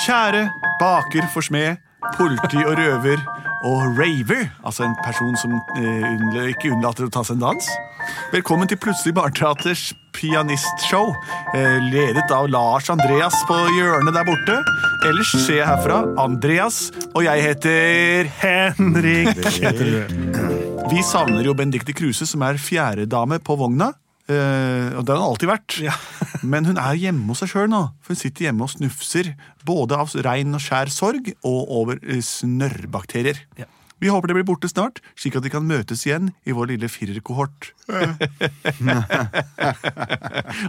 Kjære baker for smed, politi og røver og raver, altså en person som eh, ikke unnlater å ta seg en dans. Velkommen til Plutselig barneteaters pianistshow, eh, ledet av Lars Andreas på hjørnet der borte. Ellers ser jeg herfra Andreas, og jeg heter Henrik. Vi savner jo Benedicte Kruse, som er fjerdedame på vogna. Eh, og det har hun alltid vært. Ja. Men hun er hjemme hos seg sjøl nå. For hun sitter hjemme og snufser både av rein og skjær sorg og over snørrbakterier. snørrbakterier. Vi håper det blir borte snart, slik at vi kan møtes igjen i vår lille firerkohort.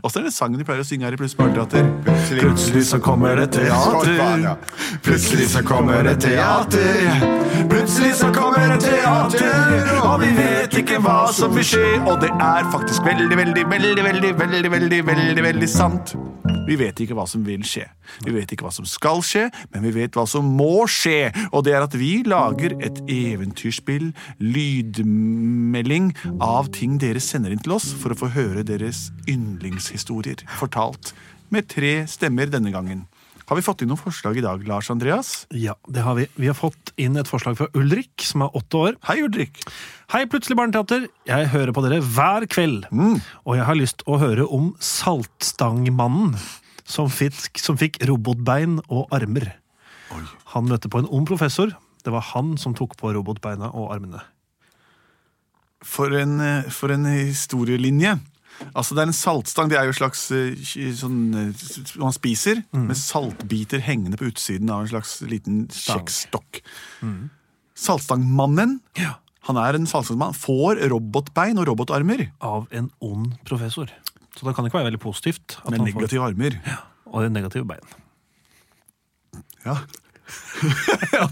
Åssen er det sangen de pleier å synge her i Pluss barneteater? Plutselig så kommer det teater. Plutselig så kommer det teater. Plutselig så kommer det teater, og vi vet ikke hva som vil skje. Og det er faktisk veldig, veldig, veldig, veldig, veldig, veldig, veldig, veldig sant. Vi vet ikke hva som vil skje. Vi vet ikke hva som skal skje, men vi vet hva som må skje. Og det er at vi lager et eventyrspill, lydmelding, av ting dere sender inn til oss for å få høre deres yndlingshistorier fortalt. Med tre stemmer denne gangen. Har vi fått inn noen forslag i dag, Lars Andreas? Ja, det har vi. Vi har fått inn et forslag fra Ulrik, som er åtte år. Hei, Ulrik. Hei, Plutselig barneteater. Jeg hører på dere hver kveld. Og jeg har lyst å høre om Saltstangmannen, som fikk, som fikk robotbein og armer. Han møtte på en ond professor. Det var han som tok på robotbeina og armene. For en, eh, for en historielinje. Altså det er en saltstang. Det er jo en slags eh, sånn eh, Man spiser med saltbiter hengende på utsiden av en slags liten Stang. Mm. Saltstangmannen Ja. han er en saltstangmann, får robotbein og robotarmer. Av en ond professor. Så det kan ikke være veldig positivt. At Med negative får, armer. Ja. og negative negativ bein. Ja.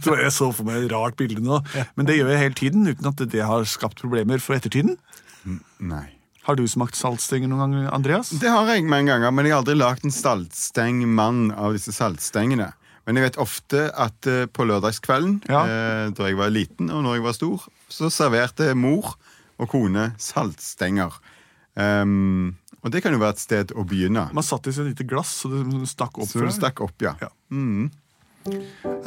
tror jeg så for meg et rart bilde nå. Men det gjør jeg hele tiden, uten at det har skapt problemer for ettertiden. Nei. Har du smakt saltstenger noen gang, Andreas? Det har jeg mange ganger, men jeg har aldri lagd en saltstengmann av disse saltstengene. Men jeg vet ofte at eh, på lørdagskvelden, Ja. eh, da jeg var liten og når jeg var stor, så serverte mor og kone saltstenger. Um, og det kan jo være et sted å begynne. Man satt i et lite glass, så det stakk opp. Så det stakk opp, ja. Ja.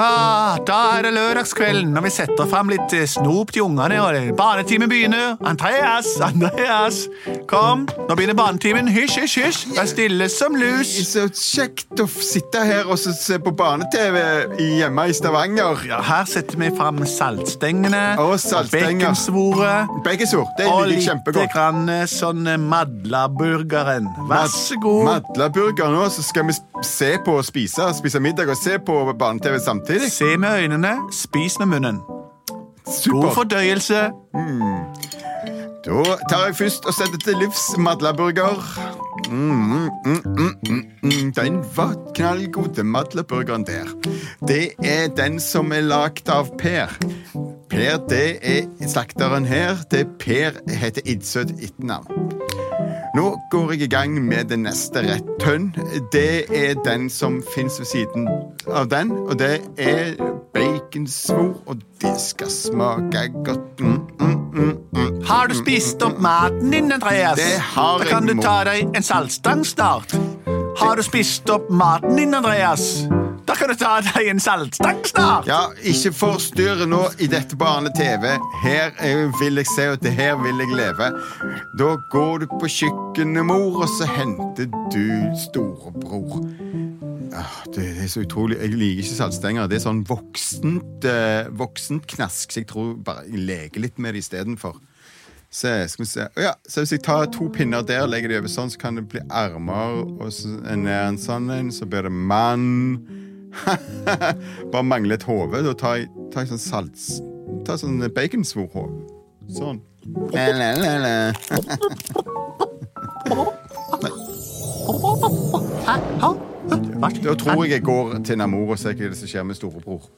Ah, da er det lørdagskvelden, og vi setter frem litt eh, snop til ungene. og Barnetimen begynner. Andreas, Andreas, kom. Nå begynner barnetimen. Hysj, hysj, hysj. Vær stille som lus. Så kjekt å sitte her og se på barne-TV hjemme i Stavanger. Ja, her setter vi frem saltstengene Og saltstenger. og baconsvoret. Beggesord. Det Og liker jeg litt lite grann eh, sånn eh, madlaburgeren. Vær så god. Madlaburgeren òg, så skal vi se på og spise, spise middag og se på barne-TV samtidig. Se med øynene, spis med munnen. God fordøyelse. fordøyelse. Da tar jeg først og setter til livs madlaburger. Mm, mm, mm, mm, mm. Den var knallgod, den madlaburgeren der. Det er den som er lagd av Per. Per, det er slakteren her. Det er Per heter Idsøt etternavn. Nå går jeg i gang med den neste retten. Det er den som fins ved siden av den, og det er baconsvor, og det skal smake godt. Mm, mm, mm, mm. Har du spist opp maten din, Andreas? Det har jeg. Da jeg, kan du ta deg en saltstang snart. Har du spist opp maten din, Andreas? Du ta deg en saltstang snart. Ja, ikke forstyrr nå i dette barne-TV. Her vil jeg se, og her vil jeg leve. Da går du på kjøkkenet, mor, og så henter du storebror. Ah, det er så utrolig. Jeg liker ikke saltstenger. Det er sånn voksent, eh, voksent knask, så jeg tror bare jeg leker litt med det istedenfor. Se, skal vi se. Ja, så Hvis jeg tar to pinner der legger de over sånn, så kan det bli armer. Og så en sånn en, så blir det mann. Bare mangler et hode. Da tar jeg, tar jeg sånn salts... Tar sånn baconsvorhode. Sånn. Da tror jeg jeg går til Namor og ser hva det som skjer med storebror.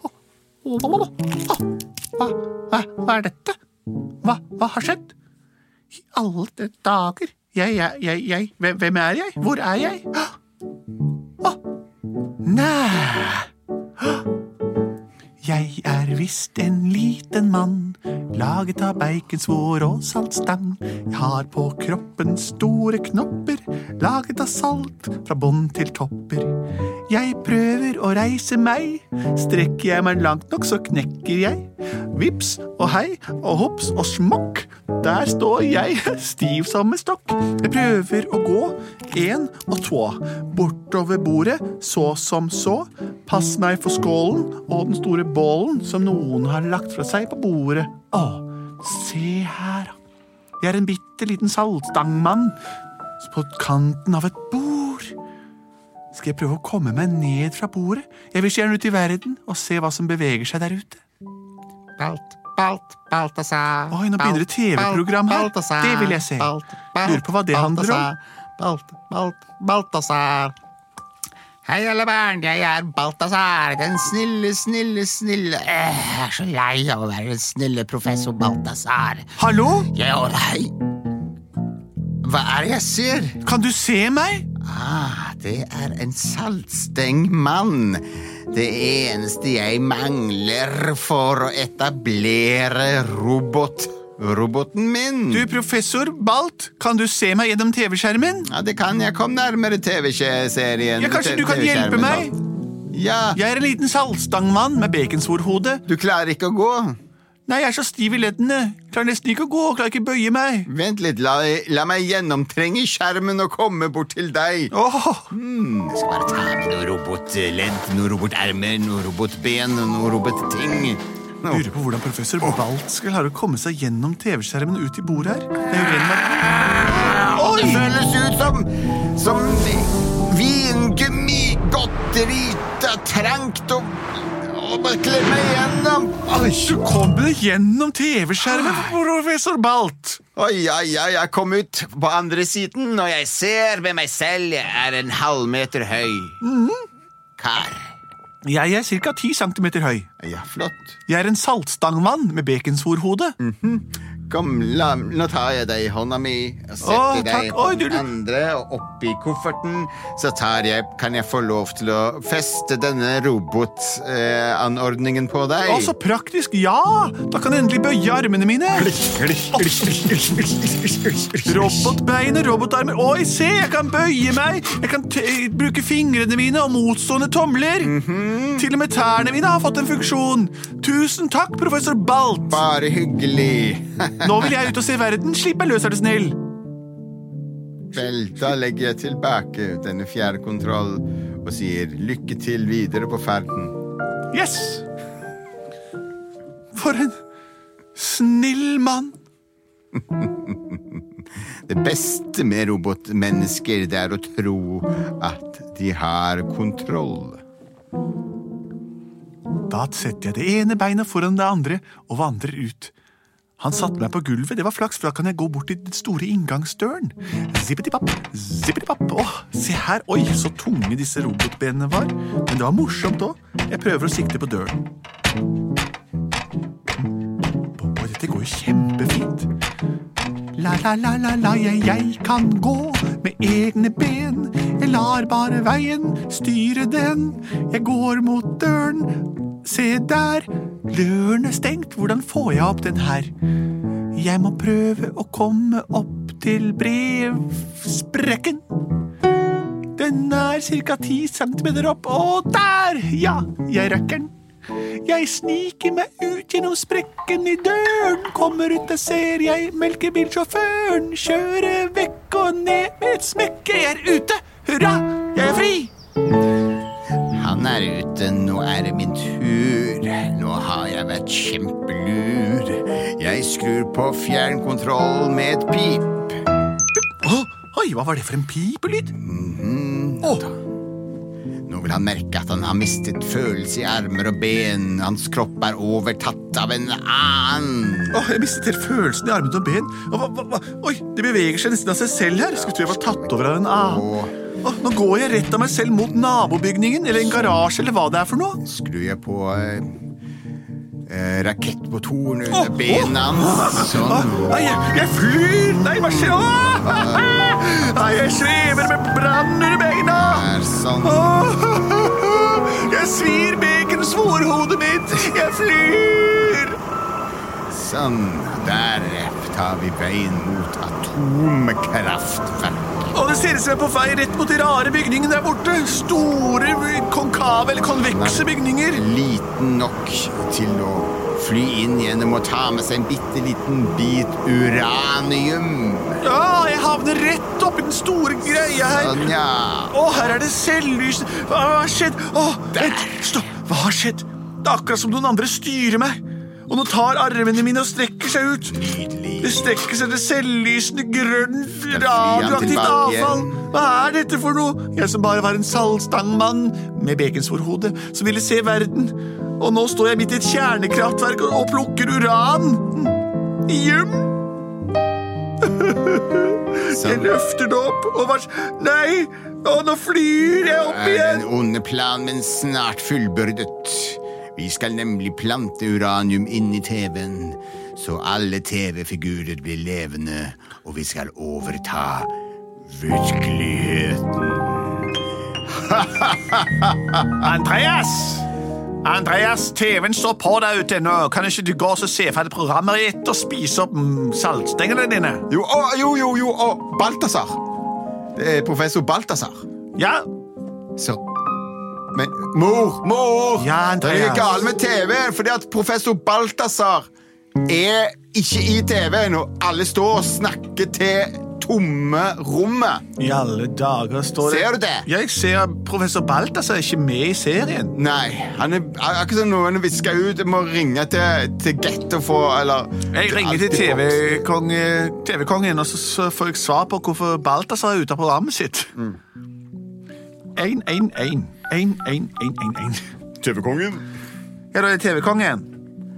Hva, hva, hva er dette? Hva, hva har skjedd? I alle dager. Jeg, jeg, jeg, jeg. Hvem, hvem er jeg? Hvor er jeg? Nei. Jeg er visst en liten mann, laget av baconsvor og saltstang. Jeg har på kroppen store knopper, laget av salt fra bånn til topper. Jeg prøver å reise meg, strekker jeg meg langt nok, så knekker jeg. Vips og hei og hops og smokk, der står jeg stiv som en stokk. Jeg prøver å gå, en og tå, bortover bordet, så som så. Pass meg for skålen og den store bålen som noen har lagt fra seg på bordet. Å, se her, jeg er en bitte liten saltstangmann på kanten av et bord. Skal jeg prøve å komme meg ned fra bordet? Jeg vil gjerne ut i verden og se hva som beveger seg der ute. Balt, Balt, Balthazar. Oi, nå begynner det TV-program her. Det vil jeg se. Balt, Balt, Lurer på hva det handler om. Balt, Balt, Balthazar. Hei, alle barn, jeg er Balthazar, den snille, snille, snille Eh, Jeg er så lei av å være den snille professor Balthazar. Hallo? Jeg Hei. Hva er det jeg ser? Kan du se meg? Ah, det er en saltstengmann. Det eneste jeg mangler for å etablere robot... Roboten min. Du, professor Balt, kan du se meg gjennom TV-skjermen? Ja, det kan jeg. Kom nærmere TV-serien. Ja, kanskje du kan hjelpe meg? Ja. Jeg er en liten saltstangmann med baconsvorhode. Du klarer ikke å gå? Nei, jeg er så stiv i leddene. Klarer nesten ikke å gå, klarer ikke å bøye meg. Vent litt, la, la meg gjennomtrenge skjermen og komme bort til deg. Åh, Jeg skal bare ta med noe robotledd, noe robotermer, noe robotben og noe robotting. Lurer på hvordan professor Balt skal klare å komme seg gjennom TV-skjermen og ut i bordet her. Det er jo ren magi. Det føles ut som Som vingummi, godteri, er trangt og bare klem meg igjennom. Du kommer gjennom TV-skjermen, professor Balt. Oi, oi, oi, jeg kom ut på andre siden, og jeg ser ved meg selv jeg er en halvmeter høy. Kar. Jeg er ca. 10 centimeter høy. Ja, flott. Jeg er en saltstangmann med baconsvorhode. Kom, la, nå tar jeg deg i hånda mi og setter Å, deg på Oi, du- den andre og oppi kofferten. Så tar jeg, kan jeg få lov til å feste denne robotanordningen på deg. Å, så praktisk! Ja! Da kan jeg endelig bøye armene mine. Robotbeinet, robotarmer. Oi, se! Jeg kan bøye meg! Jeg kan t bruke fingrene mine og motstående tomler. Til og med tærne mine har fått en funksjon. Tusen takk, professor Balt. Bare hyggelig. Nå vil jeg ut og se verden. Slipp meg løs, er du snill. Vel, da legger jeg tilbake denne fjernkontroll og sier lykke til videre på ferden. Yes! For en snill mann. Det beste med robotmennesker, det er å tro at de har kontroll. Da setter jeg det ene beinet foran det andre og vandrer ut. Han satte meg på gulvet, det var flaks, for da kan jeg gå bort til den store inngangsdøren. Zippetipapp, zippetipapp. Åh, se her, oi, så tunge disse robotbenene var. Men det var morsomt òg. Jeg prøver å sikte på døren. Oi, dette går jo kjempefint. La, la, la, la, la, jeg, jeg kan gå med egne ben. Jeg lar bare veien styre den. Jeg går mot døren. Se der, døren er stengt. Hvordan får jeg opp den her? Jeg må prøve å komme opp til brevsprekken. Den er ca. ti centimeter opp. Og der! Ja, jeg rekker den. Jeg sniker meg ut gjennom sprekken i døren. Kommer ut, der ser jeg melkebilsjåføren kjøre vekk og ned med et smekke. Jeg er ute! Hurra! Jeg er fri! Han er ute, nå er det min tur. Nå har jeg vært kjempelur. Jeg skrur på fjernkontroll med et pip. Oh, oi, hva var det for en pipelyd? Å, Nå vil han merke at han har mistet følelse i armer og ben. Hans kropp er overtatt av en annen. Åh, jeg mistet helt følelsen i armene og ben. Å, hva, hva? Oi, det beveger seg nesten av seg selv her. Skulle tro jeg var tatt over av en annen. Og Åh, nå går jeg rett av meg selv mot nabobygningen, eller en garasje, eller hva det er for noe. Skrur jeg på eh, eh, rakettmotoren under Åh, bena hans. Sånn. Nei, jeg, jeg flyr! Nei, hva skjer? Åh! Nei, jeg svever med brann under beina! Er sånn. Åh! Jeg svir baconsvorhodet mitt! Jeg flyr! Sånn. Der tar vi veien mot atomkraftverk. Og det ser ut som jeg er på vei rett mot de rare bygningene der borte. Store, konkave eller konvekse bygninger. Liten nok til å fly inn gjennom og ta med seg en bitte liten bit uranium. Ja, jeg havner rett oppi den store greia her. Sånn, ja. Å, her er det selvlys. Hva har skjedd? Å, vent, stopp. Hva har skjedd? Det er akkurat som noen andre styrer meg. Og nå tar armene mine og strekker seg ut. Det strekker seg til selvlysende grønt radioaktivt avfall. Hva er dette for noe? Jeg som bare var en saltstangmann med bekensforhode, som ville se verden. Og nå står jeg midt i et kjernekraftverk og, og plukker uran. Jum! Jeg løfter det opp og vars... Nei! Å, nå flyr jeg opp er igjen! den onde plan, men snart fullbyrdet. Vi skal nemlig plante uranium inn i TV-en, så alle TV-figurer blir levende, og vi skal overta virkeligheten. Andreas! Andreas, TV-en står på der ute nå. Kan ikke du gå og se ferdig programmet ditt og spise opp mm, saltstengene dine? Jo, å, jo, jo, jo, å, Balthazar. Det er professor Balthazar. Ja, Så Men mor, mor! Ja, Andreas. Det er galt med TV-en, fordi at professor Balthazar er ikke i TV-en, og alle står og snakker til tomme rommet. i alle dager står det Ser du det? Ja, jeg ser professor Balthazar er ikke med i serien. Nei, han er ak- akkurat som noen viska ut. Jeg må ringe til, til Get og få Eller Jeg ringer til TV-kongen, TV og så, så får jeg svar på hvorfor Balthazar er ute av programmet sitt. 1-1-1. TV-kongen? Ja, da er det TV-kongen.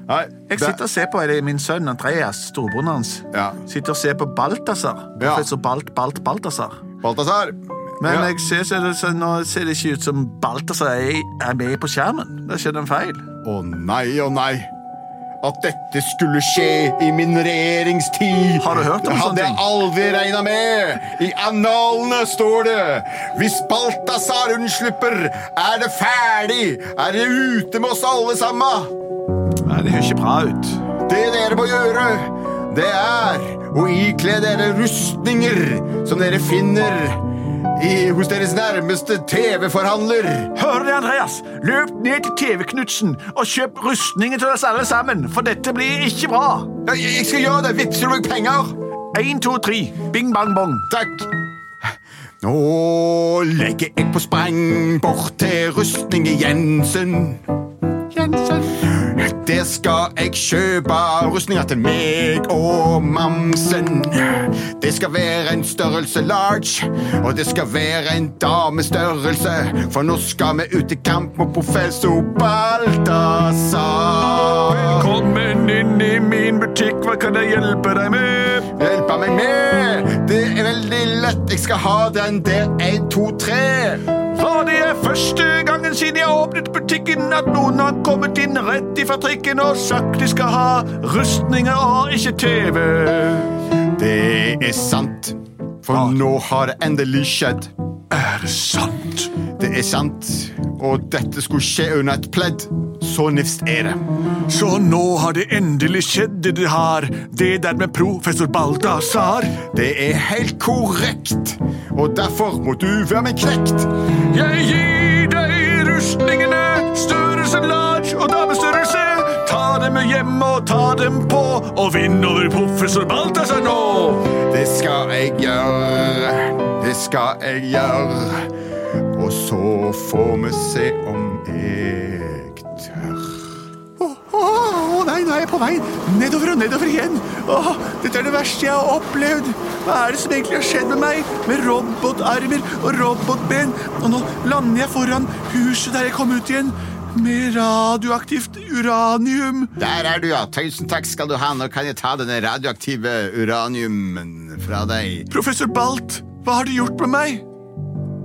Nei, Jeg sitter og ser på det min sønn Andreas, storebroren hans. Ja. Sitter og ser på Balthazar. Ja. Professor Balt, Balt, Balthazar. Balthazar. Men ja. jeg ser, så, så, nå ser det ikke ut som Balthazar er, er med på skjermen. Det skjedde en feil. Å nei, å nei. At dette skulle skje i min regjeringstid. Har du hørt om Det sånne hadde jeg aldri regna med. I annalene står det. Hvis Balthazar unnslipper, er det ferdig. Er det ute med oss alle sammen. Det høres ikke bra ut. Det dere må gjøre, det er å ikle dere rustninger som dere finner i, hos deres nærmeste TV-forhandler. Hører det, Andreas? Løp ned til TV-Knutsen og kjøp rustninger til oss alle sammen, for dette blir ikke bra. Ja, Jeg jeg skal gjøre det. Vippser du meg penger? Én, to, tre. Bing, bang, bong. Takk. Nå legger jeg på sprang bort til rustninger Jensen. Jensen. Skal jeg kjøpe rustninger til meg og mamsen. Det skal være en størrelse large, og det skal være en damestørrelse. For nå skal vi ut i kamp mot professor Balthazar. Velkommen inn i min butikk. Hva kan jeg hjelpe deg med? Hjelpe meg med! Det er veldig lett. Jeg skal ha den der 1, 2, 3. For det er første gangen siden jeg åpnet butikken at noen har kommet inn rett ifra trikken og sagt de skal ha rustninger og ikke TV. Det er sant. For nå har det endelig skjedd. Er det sant? Det er sant. Og dette skulle skje under et pledd. Så nifst er det. Så nå har det endelig skjedd det du har, det der med professor Balthazar. Det er helt korrekt. Og derfor må du være min knekt. Jeg gir deg rustningene, størrelsen large og damestørrelse. Ta dem med hjem og ta dem på, og vinn over professor Balthazar nå. Det skal jeg gjøre. Det skal jeg gjøre. Og så får vi se om jeg på vei nedover og nedover igjen. Åh, dette er det verste jeg har opplevd. Hva er det som egentlig har skjedd med meg? Med robotarmer og robotben. Og nå lander jeg foran huset der jeg kom ut igjen. Med radioaktivt uranium. Der er du, ja. Tusen takk skal du ha. Nå kan jeg ta denne radioaktive uraniumen fra deg. Professor Balt, hva har du gjort med meg?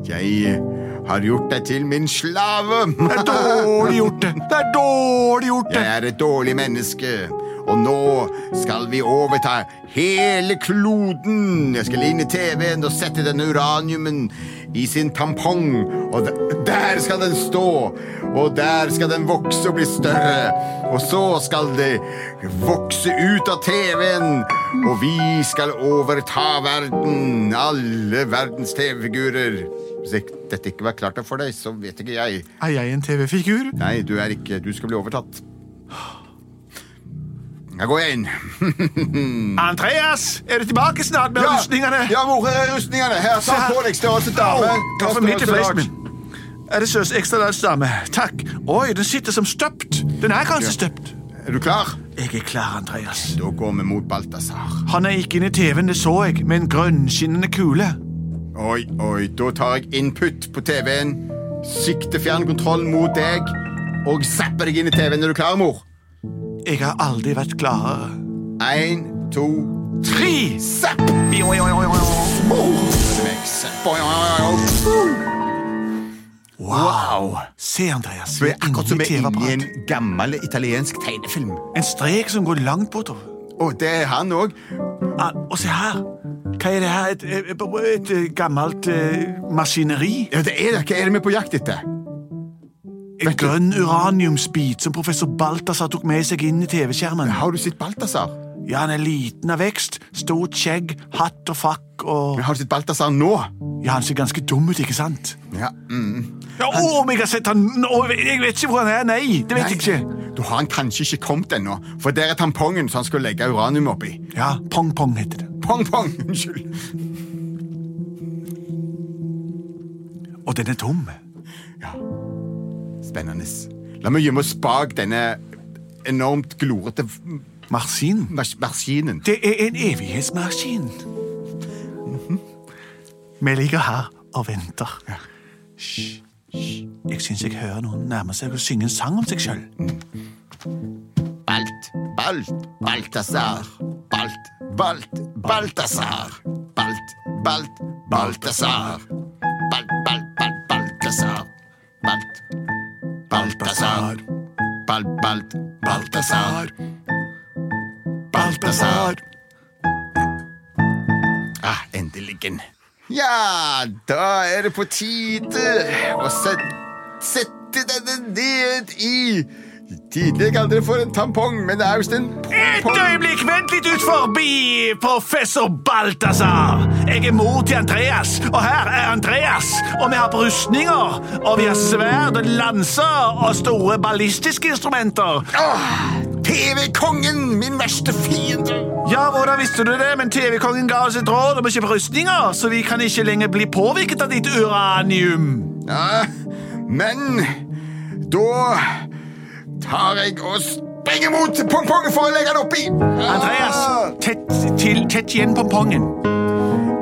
Jeg har gjort deg til min slave. Det er dårlig gjort, det. Det er dårlig gjort, det. Jeg er et dårlig menneske, og nå skal vi overta hele kloden. Jeg skal inn i TV-en og sette denne uraniumen i sin tampong, og der skal den stå. Og der skal den vokse og bli større. Og så skal det vokse ut av TV-en, og vi skal overta verden. Alle verdens TV-figurer. Hvis dette ikke var klart for deg, så vet ikke jeg. Er jeg en TV-figur? Nei, du er ikke. Du skal bli overtatt. Jeg går inn. Andreas, er du tilbake snart med rustningene? Ja, hvor er rustningene? Her, ta på deg størrelse dame. Ta for mye til fleisen min. Er det søs ekstra large dame? Takk. Oi, den sitter som støpt. Den er kanskje støpt. Er du klar? Jeg er klar, Andreas. Da går vi mot Balthazar. Han er ikke inne i TV-en, det så jeg, med en grønnskinnende kule. Oi, oi, da tar jeg input på TV-en, sikter fjernkontrollen mot deg og zapper deg inn i TV-en. Er du klar, mor? Jeg har aldri vært klarere. Én, to, Tre! zapp! Wow! Se, Andreas. Du er akkurat som i en gammel italiensk tegnefilm. En strek som går langt bortover. Og det er han òg. Ah, og se her. Hva er det her? Et, et, et, et gammelt eh, maskineri? Ja, det er det. Hva er det vi er på jakt etter? En grønn uraniumsbit som professor Balthazar tok med seg inn i TV-skjermen. Har du sett Balthazar? Ja, han er liten av vekst, stort skjegg, hatt og fakk og Har du sett Balthazar nå? Ja, han ser ganske dum ut, ikke sant? Ja, mm. Ja, å, om jeg har sett han nå! Jeg vet ikke hvor han er, nei! Det vet jeg ikke. Da har han kanskje ikke kommet ennå, for der er tampongen som han skal legge uranium oppi. Ja, Pong-pong heter det. Pong, pong, unnskyld. Og den er tom. Ja, spennende. La meg gjemme oss bak denne enormt glorete Marsin. mas maskinen. Det er en evighetsmaskin. Vi ligger her og venter. Hysj. Hysj. Jeg syns jeg hører noen nærme seg å synge en sang om seg sjøl. Balt, Balt, Balthazar. Balt, Balt, Balthazar. Balt, Balt, Balthazar. Balt, Balt, Balt, Balthazar. Balt, Balthazar. Balt, Balt, Balthazar. Balthazar. Ah, endelig. Ja, da er det på tide å set, sette denne ned i Tidligere kalte dere for en tampong, men det er visst en Et øyeblikk! Vent litt ut forbi, professor Balthazar! Jeg er mor til Andreas, og her er Andreas. Og vi har rustninger, og vi har sverd og lanser og store ballistiske instrumenter. Åh, TV-kongen, min verste fiende. Ja, hvordan visste du det? Men TV-kongen ga oss et råd om å kjøpe rustninger, så vi kan ikke lenger bli påvirket av ditt uranium. Ja, men da tar jeg og springer mot pongpongen for å legge den oppi. Andreas, tett, til, tett igjen pongpongen.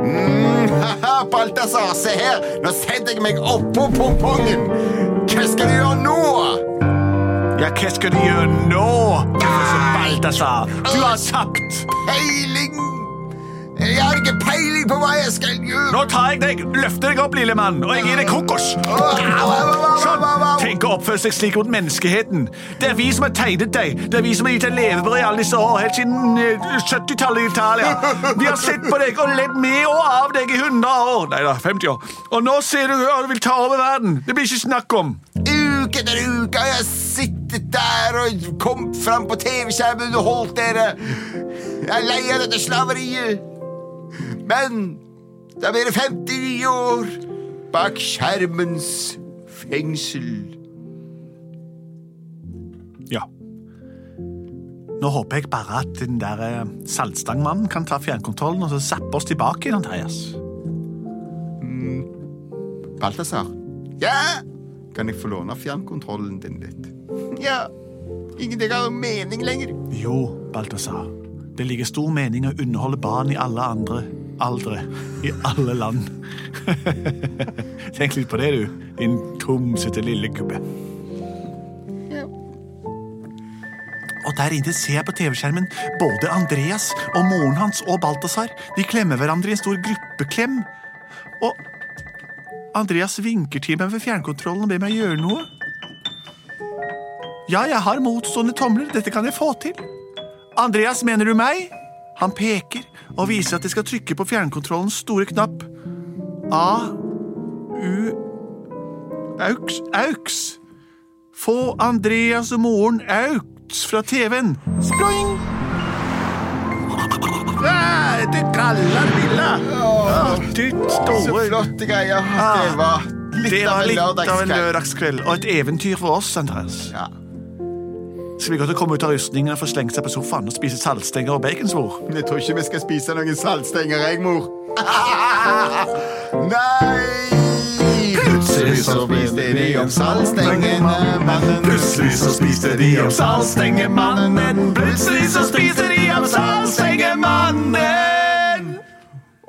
Mm, haha, Balthazar, se her. Nå setter jeg meg oppå pongpongen. Hva skal du gjøre nå? Ja, hva skal du gjøre nå, professor Balthazar? Du har tapt. Peiling. Jeg har ikke peiling på hva jeg skal gjøre. Nå tar jeg deg, løfter deg opp, lille mann, og jeg gir deg kokos. Sånn. Tenk å oppføre seg slik mot menneskeheten. Det er vi som har tegnet deg. Det er vi som har gitt deg levebrød i alle disse år, helt siden eh, 70-tallet i Italia. Vi har sett på deg og ledd med og av deg i 100 år. Nei da, 50 år. Og nå ser du at du vil ta over verden. Det blir ikke snakk om. Uke etter uke har jeg sittet der og kom fram på TV-skjermen og holdt dere. Jeg er lei av dette slaveriet. Men da blir det 59 år bak skjermens fengsel. Ja. Nå håper jeg bare at den der eh, saltstangmannen kan ta fjernkontrollen og så zappe oss tilbake igjen, Andreas. Balthazar? Ja? Kan jeg få låne fjernkontrollen din litt? Ja. Ingenting har mening lenger. Jo, Balthazar. Det ligger stor mening å underholde barn i alle andre aldre. I alle land. Tenk litt på det, du. Din tomsete lille gubbe. Og der inne ser jeg på TV-skjermen både Andreas og moren hans og Balthazar. De klemmer hverandre i en stor gruppeklem. Og Andreas vinker til meg ved fjernkontrollen og ber meg gjøre noe. Ja, jeg har motstående tomler. Dette kan jeg få til. Andreas, mener du meg? Han peker og viser at jeg skal trykke på fjernkontrollens store knapp. A. U. Auks. Auks. Få Andreas og moren Auks fra TV-en. Spring! Ah, Det kalde Villa. Ah, Så flotte greier. Ah, Det var litt Det var litt av en lørdagskveld og et eventyr for oss, Andreas. Ja. Skal vi gå til komme ut av rustningen og få slengt seg på sofaen og spise saltstenger og baconsvor? Men jeg tror ikke vi skal spise noen saltstenger, jeg, mor. Nei! Plutselig så spiste de om saltstengemannen. Plutselig så spiste de om saltstengemannen. Plutselig så spiste de om saltstengemannen.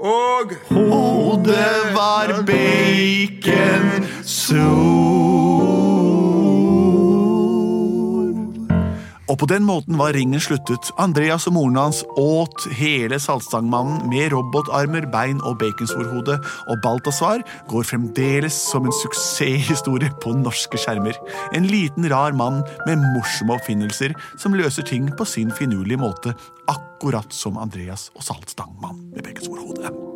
Og Hodet var bacon. baconsor. Og på den måten var ringen sluttet. Andreas og moren hans åt hele saltstangmannen med robotarmer, bein og baconsvorhode, og Balthazar går fremdeles som en suksesshistorie på norske skjermer. En liten, rar mann med morsomme oppfinnelser som løser ting på sin finurlige måte, akkurat som Andreas og saltstangmannen med baconsvorhode.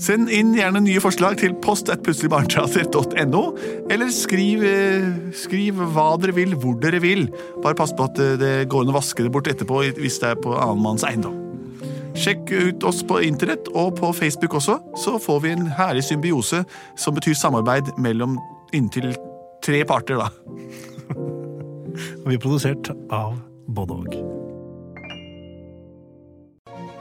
Send inn gjerne nye forslag til post eller skriv, eh, skriv hva dere vil, hvor dere vil. Bare pass på at eh, det går an å vaske det bort etterpå hvis det er på annenmanns eiendom. Sjekk ut oss på internett og på Facebook også, så får vi en herlig symbiose som betyr samarbeid mellom inntil tre parter, da. Vi er produsert av både og.